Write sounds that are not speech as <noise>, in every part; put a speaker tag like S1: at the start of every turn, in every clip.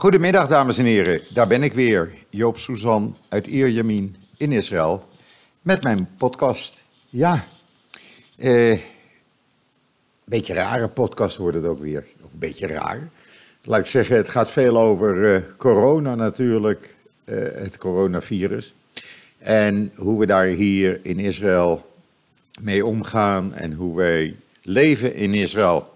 S1: Goedemiddag, dames en heren. Daar ben ik weer, Joop Suzan uit Ierjemien in Israël, met mijn podcast. Ja, eh, beetje rare podcast wordt het ook weer. Een beetje raar. Laat ik zeggen, het gaat veel over eh, corona natuurlijk, eh, het coronavirus. En hoe we daar hier in Israël mee omgaan en hoe wij leven in Israël.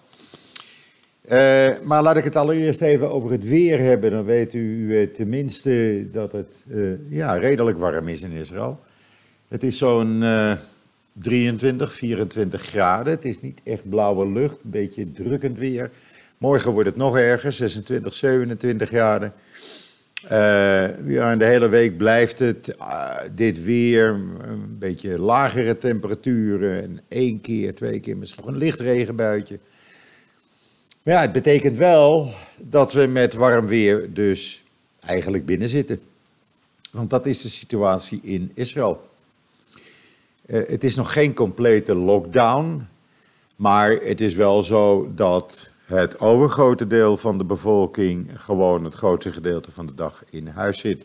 S1: Eh, maar laat ik het allereerst even over het weer hebben. Dan weet u eh, tenminste dat het eh, ja, redelijk warm is in Israël. Het is zo'n 23, 24 graden. Het is niet echt blauwe lucht, een beetje drukkend weer. Morgen wordt het nog erger, 26, 27 graden. ja, de hele week blijft het dit weer, een beetje lagere temperaturen. En één keer, twee keer misschien een licht regenbuitje. Maar ja, het betekent wel dat we met warm weer dus eigenlijk binnen zitten. Want dat is de situatie in Israël. Uh, het is nog geen complete lockdown, maar het is wel zo dat het overgrote deel van de bevolking gewoon het grootste gedeelte van de dag in huis zit.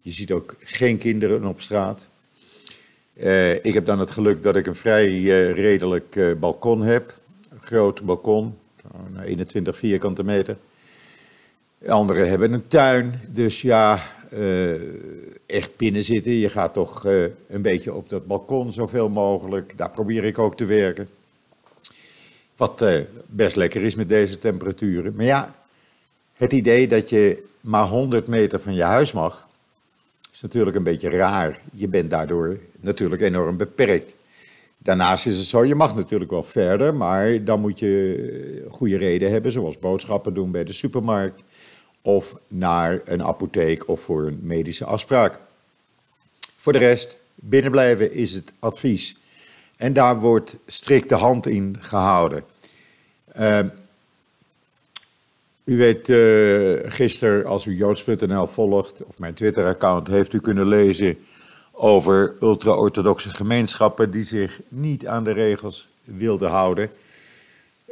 S1: Je ziet ook geen kinderen op straat. Uh, ik heb dan het geluk dat ik een vrij uh, redelijk balkon heb, een groot balkon, 21 vierkante meter. Anderen hebben een tuin, dus ja, uh, echt binnen zitten. Je gaat toch uh, een beetje op dat balkon zoveel mogelijk. Daar probeer ik ook te werken. Wat uh, best lekker is met deze temperaturen. Maar ja, het idee dat je maar 100 meter van je huis mag, is natuurlijk een beetje raar. Je bent daardoor natuurlijk enorm beperkt. Daarnaast is het zo, je mag natuurlijk wel verder, maar dan moet je goede reden hebben, zoals boodschappen doen bij de supermarkt of naar een apotheek of voor een medische afspraak. Voor de rest, binnenblijven is het advies. En daar wordt strikt de hand in gehouden. Uh, u weet, uh, gisteren, als u joods.nl volgt, of mijn Twitter-account, heeft u kunnen lezen over ultra-orthodoxe gemeenschappen die zich niet aan de regels wilden houden.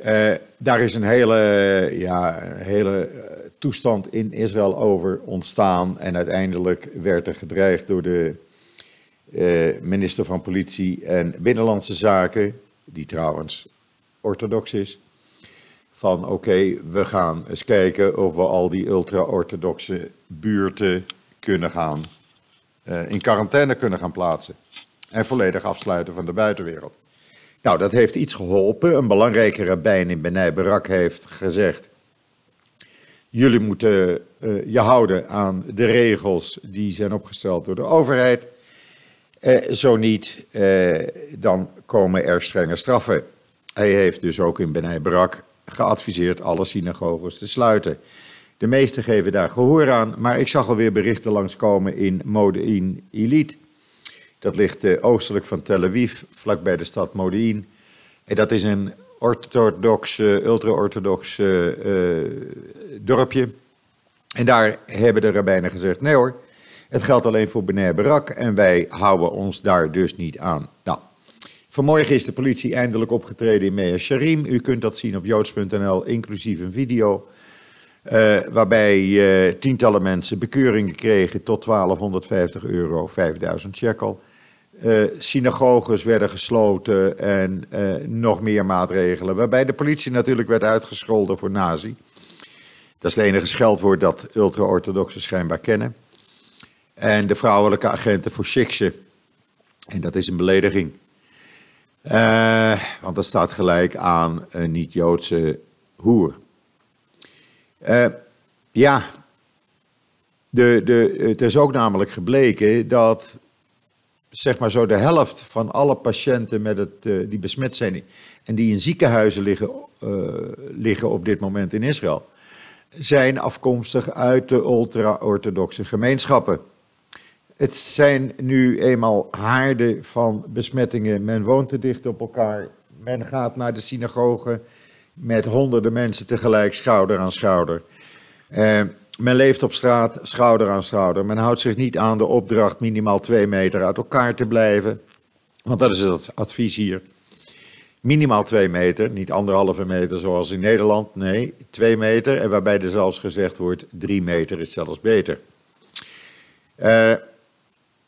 S1: Uh, daar is een hele, ja, hele eh, toestand in Israël over ontstaan. En uiteindelijk werd er gedreigd door de uh, minister van Politie en Binnenlandse Zaken, die trouwens orthodox is. Van oké, we gaan eens kijken of we al die ultra-orthodoxe buurten kunnen gaan in quarantaine kunnen gaan plaatsen. En volledig afsluiten van de buitenwereld. Nou, dat heeft iets geholpen. Een belangrijke rabbijn in Benai Barak heeft gezegd: Jullie moeten uh, je houden aan de regels die zijn opgesteld door de overheid. Uh, zo niet, dan komen er strenge straffen. Hij heeft dus ook in Benai Barak geadviseerd alle synagoges te sluiten. De meesten geven daar gehoor aan, maar ik zag alweer berichten langskomen in Modein Ilit. Dat ligt uh, oostelijk van Tel Aviv, vlakbij de stad Modein. En dat is een orthodox, uh, ultra-orthodox uh, dorpje. En daar hebben de rabbijnen gezegd, nee hoor, het geldt alleen voor Bener Barak en wij houden ons daar dus niet aan. Nou, vanmorgen is de politie eindelijk opgetreden in Mea Sharim. U kunt dat zien op joods.nl, inclusief een video. Uh, waarbij uh, tientallen mensen bekeuringen kregen tot 1250 euro, 5000 shekel. Uh, synagoges werden gesloten en nog meer maatregelen. Waarbij de politie natuurlijk werd uitgescholden voor nazi. Dat is het enige scheldwoord dat ultra-orthodoxen schijnbaar kennen. En de vrouwelijke agenten voor shikse. En dat is een belediging. want dat staat gelijk aan een niet-Joodse hoer. Uh, ja, de, de, het is ook namelijk gebleken dat zeg maar zo de helft van alle patiënten met het, uh, die besmet zijn en die in ziekenhuizen liggen, uh, liggen op dit moment in Israël, zijn afkomstig uit de ultra-orthodoxe gemeenschappen. Het zijn nu eenmaal haarden van besmettingen. Men woont te dicht op elkaar. Men gaat naar de synagoge met honderden mensen tegelijk schouder aan schouder. Uh, men leeft op straat schouder aan schouder. Men houdt zich niet aan de opdracht minimaal twee meter uit elkaar te blijven. Want dat is het advies hier. Minimaal twee meter, niet anderhalve meter zoals in Nederland. Nee, twee meter. En waarbij er zelfs gezegd wordt, drie meter is zelfs beter. Uh,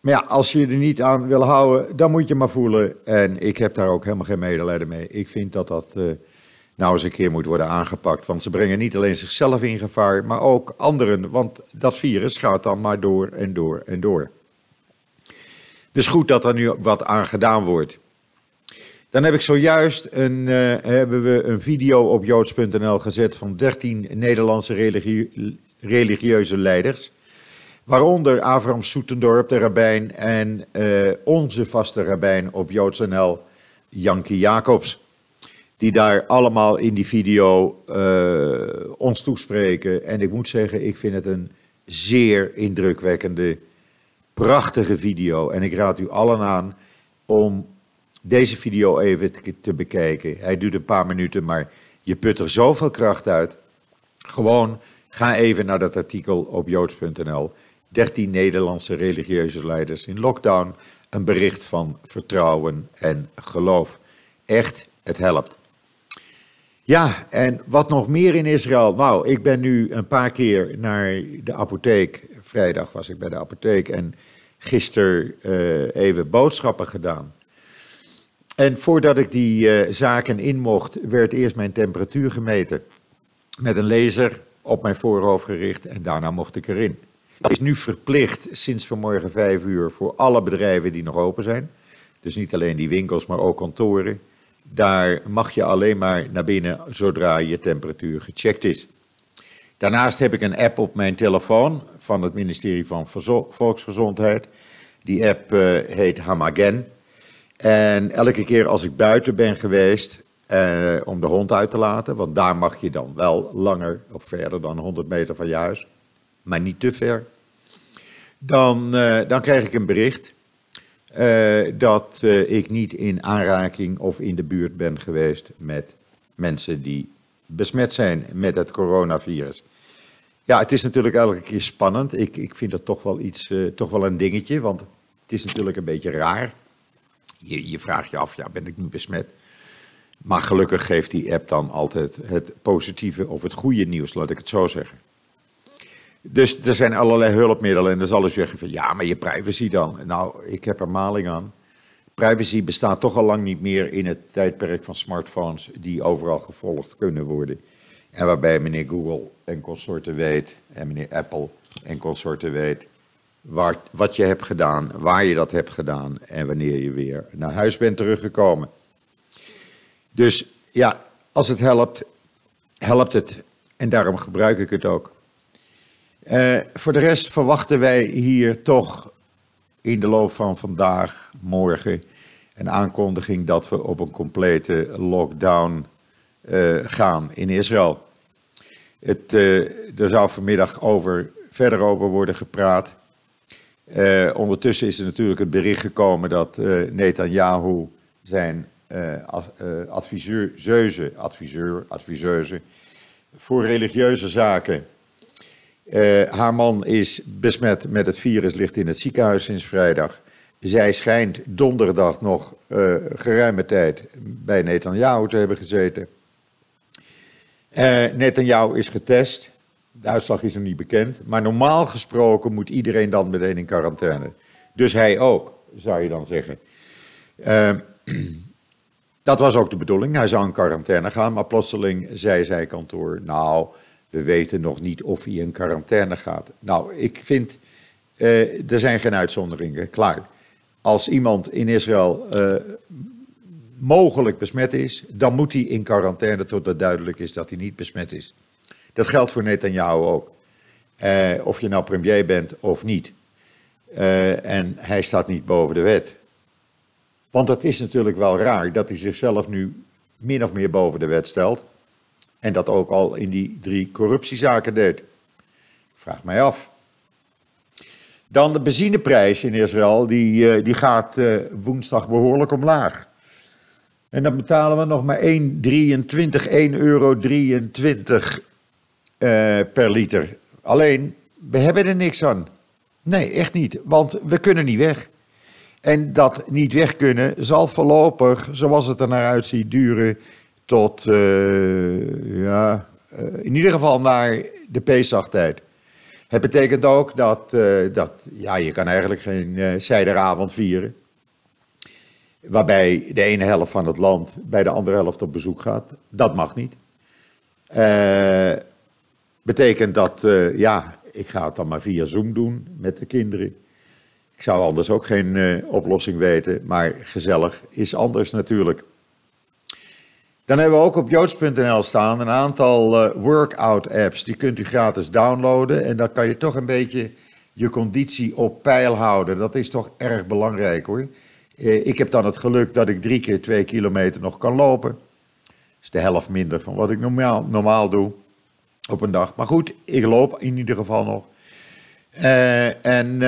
S1: maar ja, als je er niet aan wil houden, dan moet je maar voelen. En ik heb daar ook helemaal geen medelijden mee. Ik vind dat dat uh, nou eens een keer moet worden aangepakt. Want ze brengen niet alleen zichzelf in gevaar, maar ook anderen. Want dat virus gaat dan maar door en door en door. Dus goed dat er nu wat aan gedaan wordt. Dan heb ik zojuist een, uh, hebben we een video op joods.nl gezet van 13 Nederlandse religie, religieuze leiders. Waaronder Avram Soetendorp, de rabbijn, en uh, onze vaste rabbijn op joods.nl, Jankie Jacobs. Die daar allemaal in die video uh, ons toespreken. En ik moet zeggen, ik vind het een zeer indrukwekkende, prachtige video. En ik raad u allen aan om deze video even te bekijken. Hij duurt een paar minuten, maar je put er zoveel kracht uit. Gewoon ga even naar dat artikel op joods.nl. 13 Nederlandse religieuze leiders in lockdown. Een bericht van vertrouwen en geloof. Echt, het helpt. Ja, en wat nog meer in Israël? Nou, ik ben nu een paar keer naar de apotheek. Vrijdag was ik bij de apotheek en gisteren uh, even boodschappen gedaan. En voordat ik die uh, zaken in mocht, werd eerst mijn temperatuur gemeten. Met een laser op mijn voorhoofd gericht en daarna mocht ik erin. Dat is nu verplicht sinds vanmorgen vijf uur voor alle bedrijven die nog open zijn. Dus niet alleen die winkels, maar ook kantoren. Daar mag je alleen maar naar binnen zodra je temperatuur gecheckt is. Daarnaast heb ik een app op mijn telefoon van het ministerie van Volksgezondheid. Die app uh, heet Hamagen. En elke keer als ik buiten ben geweest uh, om de hond uit te laten, want daar mag je dan wel langer of verder dan 100 meter van je huis, maar niet te ver, dan, uh, dan krijg ik een bericht dat uh, ik niet in aanraking of in de buurt ben geweest met mensen die besmet zijn met het coronavirus. Ja, het is natuurlijk elke keer spannend. Ik, ik vind dat toch wel iets, toch wel een dingetje, want het is natuurlijk een beetje raar. Je, je vraagt je af, ja, ben ik nu besmet? Maar gelukkig geeft die app dan altijd het positieve of het goede nieuws, laat ik het zo zeggen. Dus er zijn allerlei hulpmiddelen en dan zal je zeggen van ja, maar je privacy dan. Nou, ik heb er maling aan. Privacy bestaat toch al lang niet meer in het tijdperk van smartphones die overal gevolgd kunnen worden. En waarbij meneer Google en consorten weet, en meneer Apple en consorten weet, wat je hebt gedaan, waar je dat hebt gedaan en wanneer je weer naar huis bent teruggekomen. Dus ja, als het helpt, helpt het. En daarom gebruik ik het ook. Uh, voor de rest verwachten wij hier toch in de loop van vandaag, morgen, een aankondiging dat we op een complete lockdown uh, gaan in Israël. Het, uh, er zou vanmiddag over, verder over worden gepraat. ondertussen is er natuurlijk het bericht gekomen dat Netanyahu zijn adviseur, adviseur, adviseuse voor religieuze zaken uh, haar man is besmet met het virus, ligt in het ziekenhuis sinds vrijdag. Zij schijnt donderdag nog uh, geruime tijd bij Netanyahu te hebben gezeten. Uh, Netanyahu is getest. De uitslag is nog niet bekend. Maar normaal gesproken moet iedereen dan meteen in quarantaine. Dus hij ook, zou je dan zeggen. Uh, <clears throat> dat was ook de bedoeling. Hij zou in quarantaine gaan, maar plotseling zei zij kantoor: Nou, we weten nog niet of hij in quarantaine gaat. Nou, ik vind, uh, er zijn geen uitzonderingen, klaar. Als iemand in Israël uh, mogelijk besmet is, dan moet hij in quarantaine totdat duidelijk is dat hij niet besmet is. Dat geldt voor Netanyahu ook. Uh, of je nou premier bent of niet. en hij staat niet boven de wet. Want het is natuurlijk wel raar dat hij zichzelf nu min of meer boven de wet stelt. En dat ook al in die drie corruptiezaken deed. Ik vraag mij af. Dan de benzineprijs in Israël, die, uh, die gaat uh, woensdag behoorlijk omlaag. En dan betalen we nog maar 1,23 euro uh, per liter. Alleen, we hebben er niks aan. Nee, echt niet, want we kunnen niet weg. En dat niet weg kunnen zal voorlopig, zoals het er naar uitziet, duren tot, uh, ja, uh, in ieder geval naar de Pesachtijd. Het betekent ook dat, uh, dat ja, je kan eigenlijk geen zijderavond vieren. Waarbij de ene helft van het land bij de andere helft op bezoek gaat. Dat mag niet. Betekent dat, ja, ik ga het dan maar via Zoom doen met de kinderen. Ik zou anders ook geen oplossing weten, maar gezellig is anders natuurlijk. Dan hebben we ook op joods.nl staan een aantal uh, workout apps. Die kunt u gratis downloaden en dan kan je toch een beetje je conditie op peil houden. Dat is toch erg belangrijk hoor. Uh, ik heb dan het geluk dat ik drie keer twee kilometer nog kan lopen. Dat is de helft minder van wat ik normaal, normaal doe op een dag. Maar goed, ik loop in ieder geval nog. Uh, en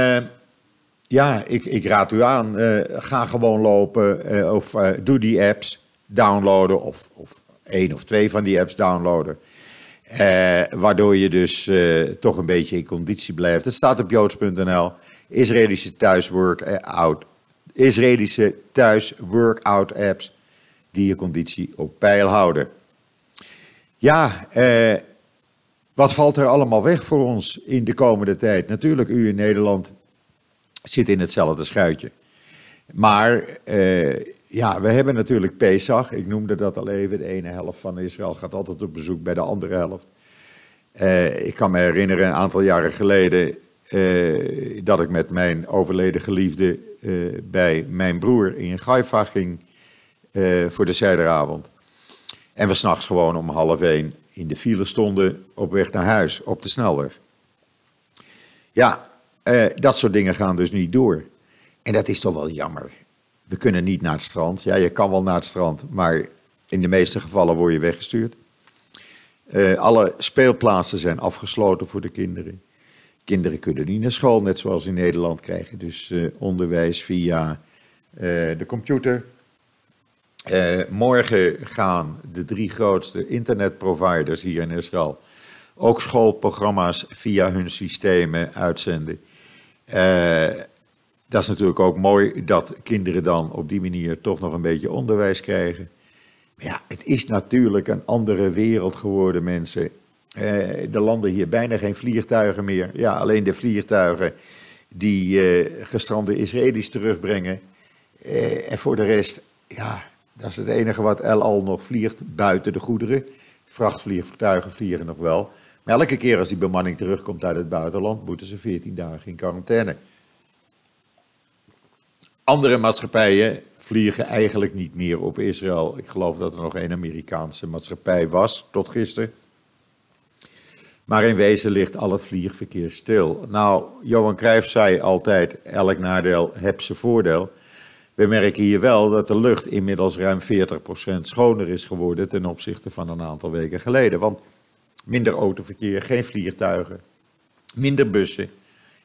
S1: ja, ik, ik, raad u aan, ga gewoon lopen of doe die apps downloaden of, of één of twee van die apps downloaden. waardoor je dus toch een beetje in conditie blijft. Het staat op joods.nl. Israëlische thuis workout, Israëlische thuis workout apps die je conditie op peil houden. Ja, eh wat valt er allemaal weg voor ons in de komende tijd? Natuurlijk, u in Nederland zit in hetzelfde schuitje. Maar uh, ja, we hebben natuurlijk Pesach. Ik noemde dat al even. De ene helft van Israël gaat altijd op bezoek bij de andere helft. Uh, ik kan me herinneren, een aantal jaren geleden, uh, dat ik met mijn overleden geliefde bij mijn broer in Gaifa ging voor de zijderavond. En we s'nachts gewoon om half één in de file stonden op weg naar huis, op de snelweg. Ja, eh, dat soort dingen gaan dus niet door. En dat is toch wel jammer. We kunnen niet naar het strand. Ja, je kan wel naar het strand, maar in de meeste gevallen word je weggestuurd. Uh, alle speelplaatsen zijn afgesloten voor de kinderen. Kinderen kunnen niet naar school, net zoals in Nederland krijgen. Dus uh, onderwijs via uh, de computer, morgen gaan de drie grootste internetproviders hier in Israël ook schoolprogramma's via hun systemen uitzenden. Dat is natuurlijk ook mooi dat kinderen dan op die manier toch nog een beetje onderwijs krijgen. Maar ja, het is natuurlijk een andere wereld geworden, mensen. Uh, er landen hier bijna geen vliegtuigen meer. Ja, alleen de vliegtuigen die uh, gestrande Israëli's terugbrengen. en voor de rest, ja, dat is het enige wat El Al nog vliegt buiten de goederen. Vrachtvliegtuigen vliegen nog wel. Maar elke keer als die bemanning terugkomt uit het buitenland, moeten ze 14 dagen in quarantaine. Andere maatschappijen vliegen eigenlijk niet meer op Israël. Ik geloof dat er nog één Amerikaanse maatschappij was, tot gisteren. Maar in wezen ligt al het vliegverkeer stil. Nou, Johan Cruijff zei altijd, elk nadeel heb zijn voordeel. We merken hier wel dat de lucht inmiddels ruim 40% schoner is geworden ten opzichte van een aantal weken geleden. Want minder autoverkeer, geen vliegtuigen, minder bussen,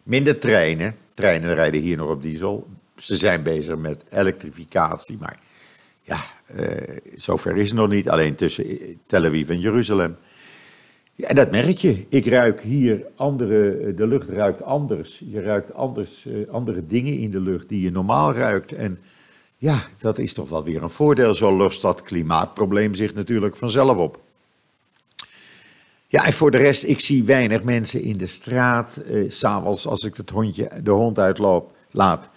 S1: minder treinen. Treinen rijden hier nog op diesel. Ze zijn bezig met elektrificatie, maar ja, eh, zover is het nog niet. Alleen tussen Tel Aviv en Jeruzalem. Ja, en dat merk je. Ik ruik hier andere, de lucht ruikt anders. Je ruikt anders, andere dingen in de lucht die je normaal ruikt. En ja, dat is toch wel weer een voordeel. Zo lost dat klimaatprobleem zich natuurlijk vanzelf op. Ja, en voor de rest, ik zie weinig mensen in de straat. Uh, S'avonds, als ik het hondje, de hond uitloop, laat,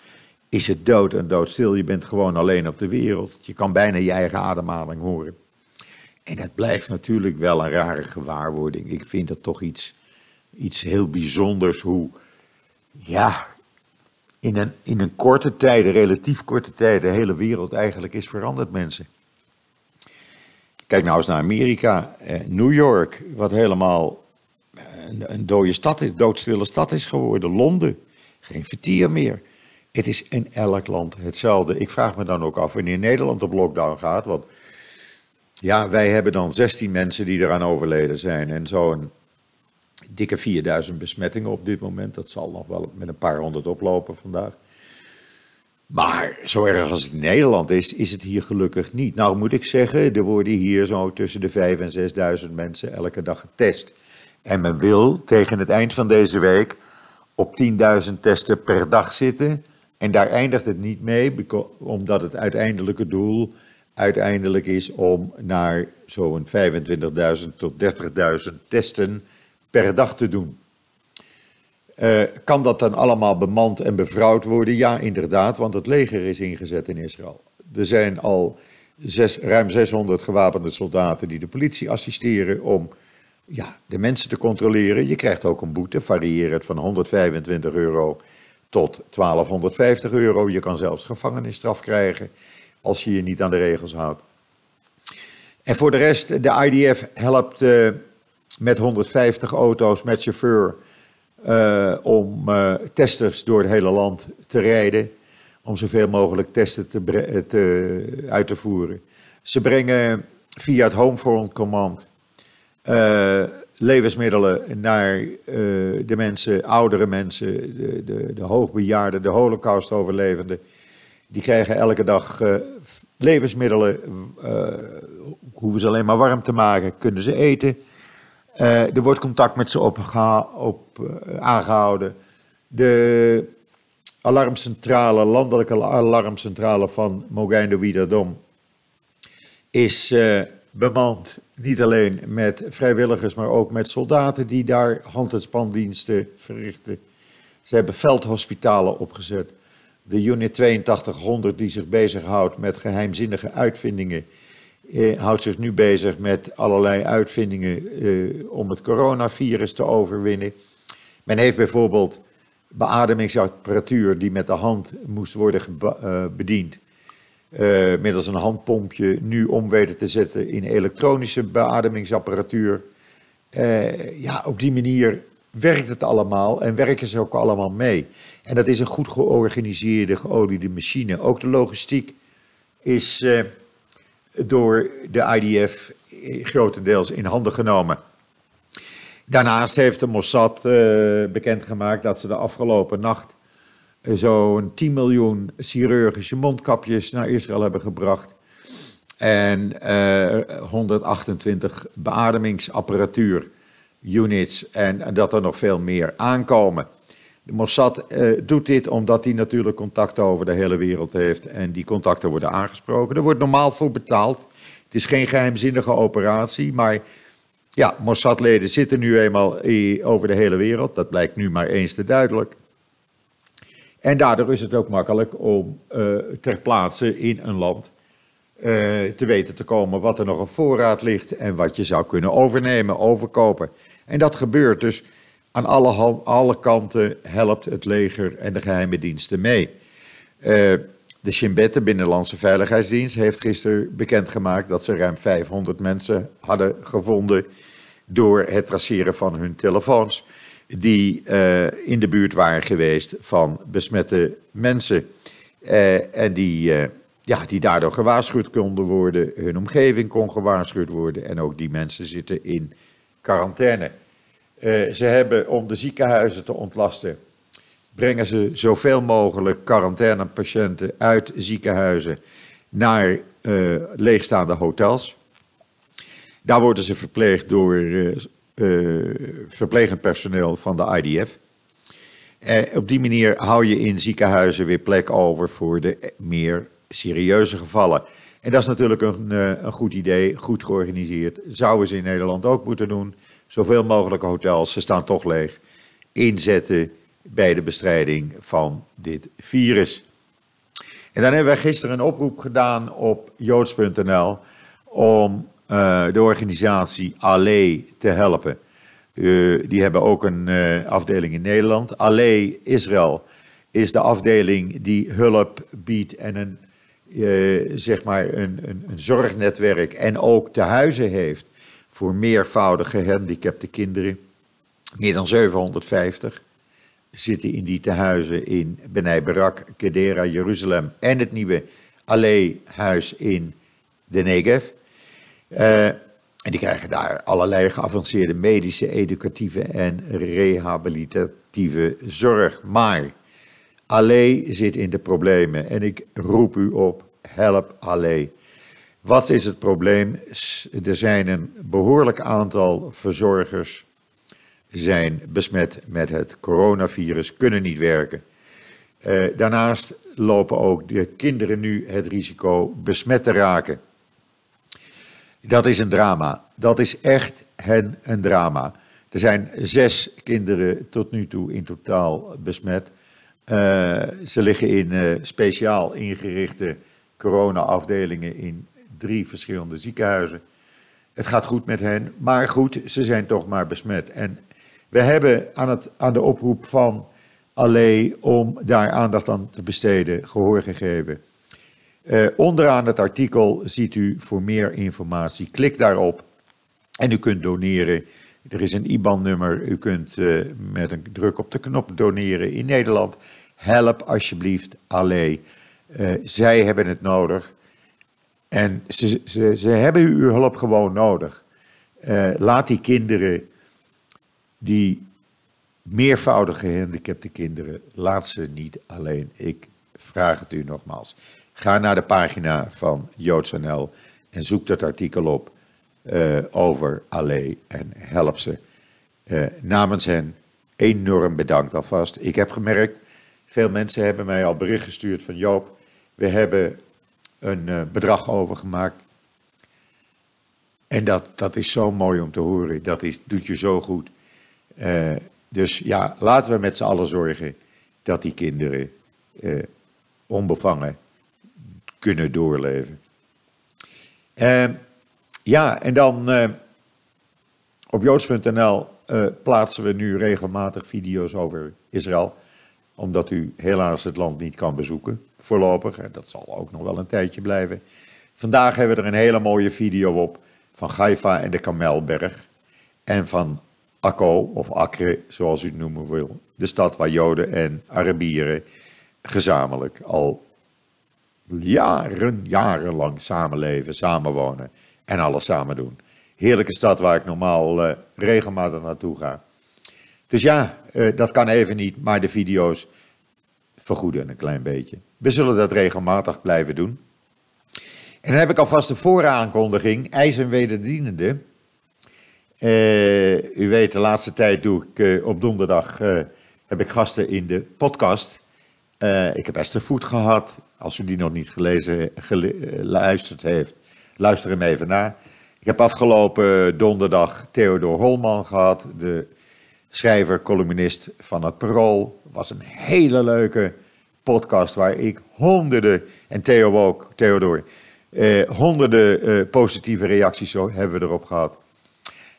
S1: is het dood en doodstil. Je bent gewoon alleen op de wereld. Je kan bijna je eigen ademhaling horen. En dat blijft natuurlijk wel een rare gewaarwording. Ik vind dat toch iets, iets heel bijzonders hoe, ja, in een, in een korte tijd, relatief korte tijd, de hele wereld eigenlijk is veranderd, mensen. Kijk nou eens naar Amerika, eh, New York, wat helemaal een, een dode stad is, doodstille stad is geworden. Londen, geen vertier meer. Het is in elk land hetzelfde. Ik vraag me dan ook af wanneer Nederland op lockdown gaat, want ja, wij hebben dan 16 mensen die eraan overleden zijn en zo'n dikke 4000 besmettingen op dit moment. Dat zal nog wel met een paar honderd oplopen vandaag. Maar zo erg als het in Nederland is, is het hier gelukkig niet. Nou moet ik zeggen, er worden hier zo tussen de 5 en 6000 mensen elke dag getest. En men wil tegen het eind van deze week op 10.000 testen per dag zitten. En daar eindigt het niet mee, omdat het uiteindelijke doel uiteindelijk is om naar zo'n 25.000 tot 30.000 testen per dag te doen. Uh, kan dat dan allemaal bemand en bevrouwd worden? Ja, inderdaad, want het leger is ingezet in Israël. Er zijn al ruim 600 gewapende soldaten die de politie assisteren om ja, de mensen te controleren. Je krijgt ook een boete, varierend van 125 euro tot 1250 euro. Je kan zelfs gevangenisstraf krijgen als je je niet aan de regels houdt. En voor de rest, de IDF helpt uh, met 150 auto's met chauffeur uh, om uh, testers door het hele land te rijden. Om zoveel mogelijk testen te, te, uit te voeren. Ze brengen via het Homefront Command levensmiddelen naar de mensen, oudere mensen, de, de, de hoogbejaarden, de holocaust-overlevenden. Die krijgen elke dag uh, levensmiddelen, uh, hoeven ze alleen maar warm te maken, kunnen ze eten. Er wordt contact met ze op, op aangehouden. De alarmcentrale, landelijke alarmcentrale van Mogijn Wiederdom is bemand niet alleen met vrijwilligers, maar ook met soldaten die daar hand- en spandiensten verrichten. Ze hebben veldhospitalen opgezet de Unit 8200 die zich bezighoudt met geheimzinnige uitvindingen, eh, houdt zich nu bezig met allerlei uitvindingen eh, om het coronavirus te overwinnen. Men heeft bijvoorbeeld beademingsapparatuur die met de hand moest worden uh, bediend. Uh, middels een handpompje nu om weten te zetten in elektronische beademingsapparatuur. Uh, ja, op die manier werkt het allemaal en werken ze ook allemaal mee. En dat is een goed georganiseerde, geoliede machine. Ook de logistiek is uh, door de IDF grotendeels in handen genomen. Daarnaast heeft de Mossad bekendgemaakt dat ze de afgelopen nacht zo'n 10 miljoen chirurgische mondkapjes naar Israël hebben gebracht. En uh, eh, 128 beademingsapparatuur units en dat er nog veel meer aankomen. De Mossad uh, doet dit omdat hij natuurlijk contacten over de hele wereld heeft en die contacten worden aangesproken. Er wordt normaal voor betaald. Het is geen geheimzinnige operatie, maar ja, Mossad-leden zitten nu eenmaal over de hele wereld. Dat blijkt nu maar eens te duidelijk. En daardoor is het ook makkelijk om uh, ter plaatse in een land uh, te weten te komen wat er nog op voorraad ligt en wat je zou kunnen overnemen, overkopen. En dat gebeurt dus aan alle, alle kanten helpt het leger en de geheime diensten mee. Uh, de Shin de Binnenlandse Veiligheidsdienst, heeft gisteren bekendgemaakt dat ze ruim 500 mensen hadden gevonden door het traceren van hun telefoons, die uh, in de buurt waren geweest van besmette mensen. Uh, en die, ja, die daardoor gewaarschuwd konden worden, hun omgeving kon gewaarschuwd worden en ook die mensen zitten in quarantaine. Ze hebben om de ziekenhuizen te ontlasten, brengen ze zoveel mogelijk quarantainepatiënten uit ziekenhuizen naar leegstaande hotels. Daar worden ze verpleegd door verplegend personeel van de IDF. op die manier hou je in ziekenhuizen weer plek over voor de meer serieuze gevallen. En dat is natuurlijk een, een goed idee, goed georganiseerd. Zouden ze in Nederland ook moeten doen zoveel mogelijk hotels, ze staan toch leeg, inzetten bij de bestrijding van dit virus. En dan hebben wij gisteren een oproep gedaan op joods.nl om de organisatie Allee te helpen. Uh, die hebben ook een uh, afdeling in Nederland. Allee Israël is de afdeling die hulp biedt en een, zeg maar een, een, een zorgnetwerk en ook tehuizen heeft voor meervoudige gehandicapte kinderen. Meer dan 750 zitten in die tehuizen in Benai Barak, Kedera, Jeruzalem en het nieuwe Allee-huis in de Negev. Uh, en die krijgen daar allerlei geavanceerde medische, educatieve en rehabilitatieve zorg. Maar Allee zit in de problemen en ik roep u op, help Allee. Wat is het probleem? Er zijn een behoorlijk aantal verzorgers zijn besmet met het coronavirus, kunnen niet werken. Eh, daarnaast lopen ook de kinderen nu het risico besmet te raken. Dat is een drama. Dat is echt een, een drama. Er zijn zes kinderen tot nu toe in totaal besmet. Uh, ze liggen in uh, speciaal ingerichte corona-afdelingen in drie verschillende ziekenhuizen. Het gaat goed met hen, maar goed, ze zijn toch maar besmet. En we hebben aan, het, aan de oproep van Allee om daar aandacht aan te besteden gehoor gegeven. Uh, onderaan het artikel ziet u voor meer informatie. Klik daarop en u kunt doneren. Er is een IBAN-nummer. U kunt uh, met een druk op de knop doneren in Nederland. Help alsjeblieft Allee. Uh, zij hebben het nodig. En ze, ze, ze hebben uw hulp gewoon nodig. laat die kinderen die meervoudig gehandicapte kinderen, laat ze niet alleen. Ik vraag het u nogmaals. Ga naar de pagina van JoodsNL en zoek dat artikel op uh, over Allee en help ze. Uh, namens hen enorm bedankt alvast. Ik heb gemerkt, veel mensen hebben mij al bericht gestuurd van Joop, we hebben een uh, bedrag overgemaakt. En dat, dat is zo mooi om te horen. Dat is, doet je zo goed. dus ja, laten we met z'n allen zorgen dat die kinderen onbevangen kunnen doorleven. Uh, ja, en dan uh, op joods.nl eh, plaatsen we nu regelmatig video's over Israël. Omdat u helaas het land niet kan bezoeken, voorlopig. En dat zal ook nog wel een tijdje blijven. Vandaag hebben we er een hele mooie video op van Haifa en de Kamelberg. En van Akko, of Akre, zoals u het noemen wil. De stad waar Joden en Arabieren gezamenlijk al jaren, jarenlang samenleven, samenwonen en alles samen doen. Heerlijke stad waar ik normaal uh, regelmatig naartoe ga. Dus ja, uh, dat kan even niet, maar de video's vergoeden een klein beetje. We zullen dat regelmatig blijven doen. En dan heb ik alvast de vooraankondiging, ijs en wederdienende. Uh, u weet, de laatste tijd doe ik op donderdag heb ik gasten in de podcast. Ik heb Esther Voet gehad, als u die nog niet gelezen, geluisterd heeft, luister hem even na. Ik heb afgelopen donderdag Theodor Holman gehad, de schrijver, columnist van het Parool. was een hele leuke podcast waar ik honderden, en Theo ook, Theodor, eh, honderden eh, positieve reacties hebben we erop gehad.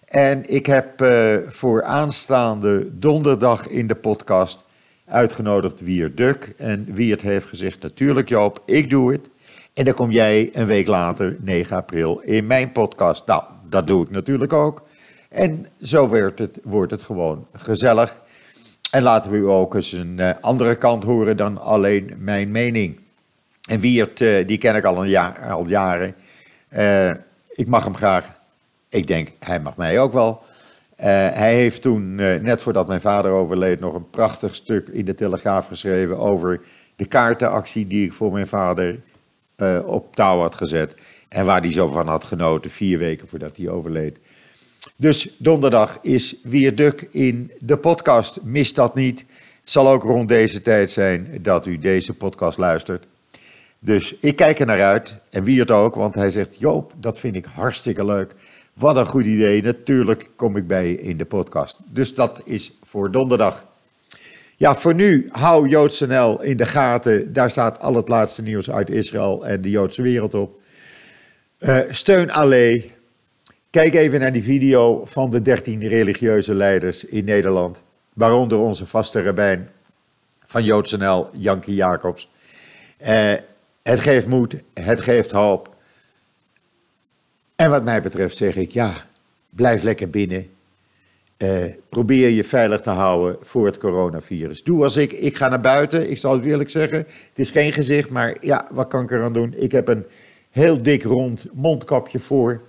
S1: En ik heb eh, voor aanstaande donderdag in de podcast uitgenodigd Wier Duk. En wie het heeft gezegd, natuurlijk Joop, ik doe het. En dan kom jij een week later, 9 april, in mijn podcast. Nou, dat doe ik natuurlijk ook. En zo wordt het, wordt het gewoon gezellig. En laten we u ook eens een uh, andere kant horen dan alleen mijn mening. En Wiert, uh, die ken ik al, een jaar, al jaren. Uh, ik mag hem graag. Ik denk, hij mag mij ook wel. Uh, hij heeft toen, uh, net voordat mijn vader overleed, nog een prachtig stuk in de Telegraaf geschreven over de kaartenactie die ik voor mijn vader uh, op touw had gezet. En waar hij zo van had genoten, vier weken voordat hij overleed. Dus donderdag is weer Duk in de podcast. Mis dat niet. Het zal ook rond deze tijd zijn dat u deze podcast luistert. Dus ik kijk er naar uit. En wie het ook, want hij zegt: Joop, dat vind ik hartstikke leuk. Wat een goed idee. Natuurlijk kom ik bij je in de podcast. Dus dat is voor donderdag. Ja, voor nu hou JoodsNL in de gaten. Daar staat al het laatste nieuws uit Israël en de Joodse wereld op. Uh, steun Allee. Kijk even naar die video van de 13 religieuze leiders in Nederland. Waaronder onze vaste rabbijn van JoodsNL, Jankie Jacobs. Uh, het geeft moed, het geeft hoop. En wat mij betreft zeg ik ja, blijf lekker binnen. Uh, probeer je veilig te houden voor het coronavirus. Doe als ik, ik ga naar buiten. Ik zal het eerlijk zeggen, het is geen gezicht, maar ja, wat kan ik eraan doen? Ik heb een heel dik rond mondkapje voor.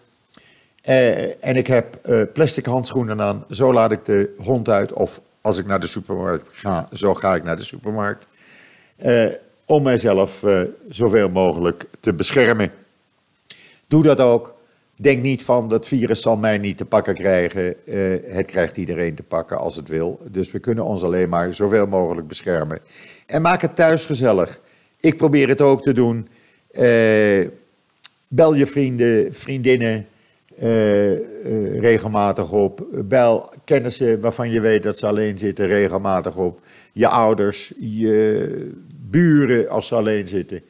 S1: Uh, en ik heb uh, plastic handschoenen aan. Zo laat ik de hond uit. Of als ik naar de supermarkt ga, zo ga ik naar de supermarkt. om mijzelf zoveel mogelijk te beschermen. Doe dat ook. Denk niet van dat virus zal mij niet te pakken krijgen. Eh, het krijgt iedereen te pakken als het wil. Dus we kunnen ons alleen maar zoveel mogelijk beschermen. En maak het thuis gezellig. Ik probeer het ook te doen. Eh, bel je vrienden, vriendinnen eh, regelmatig op. Bel kennissen waarvan je weet dat ze alleen zitten regelmatig op. Je ouders, je buren als ze alleen zitten.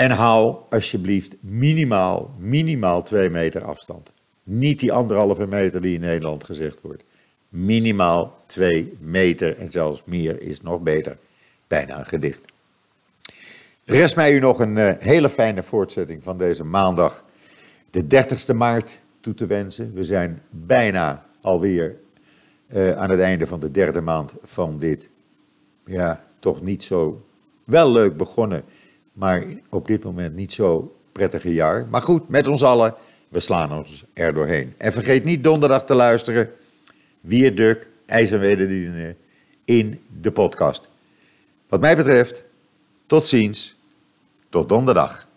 S1: En hou alsjeblieft minimaal, minimaal twee meter afstand. Niet die anderhalve meter die in Nederland gezegd wordt. Minimaal twee meter en zelfs meer is nog beter. Bijna een gedicht. Rest mij u nog een uh, hele fijne voortzetting van deze maandag, de 30ste maart, toe te wensen. We zijn bijna alweer uh, aan het einde van de derde maand van dit, ja, toch niet zo wel leuk begonnen maar op dit moment niet zo prettige jaar. Maar goed, met ons allen, we slaan ons er doorheen. En vergeet niet donderdag te luisteren. Wie Duk, IJs en Wederdienen in de podcast. Wat mij betreft, tot ziens, tot donderdag.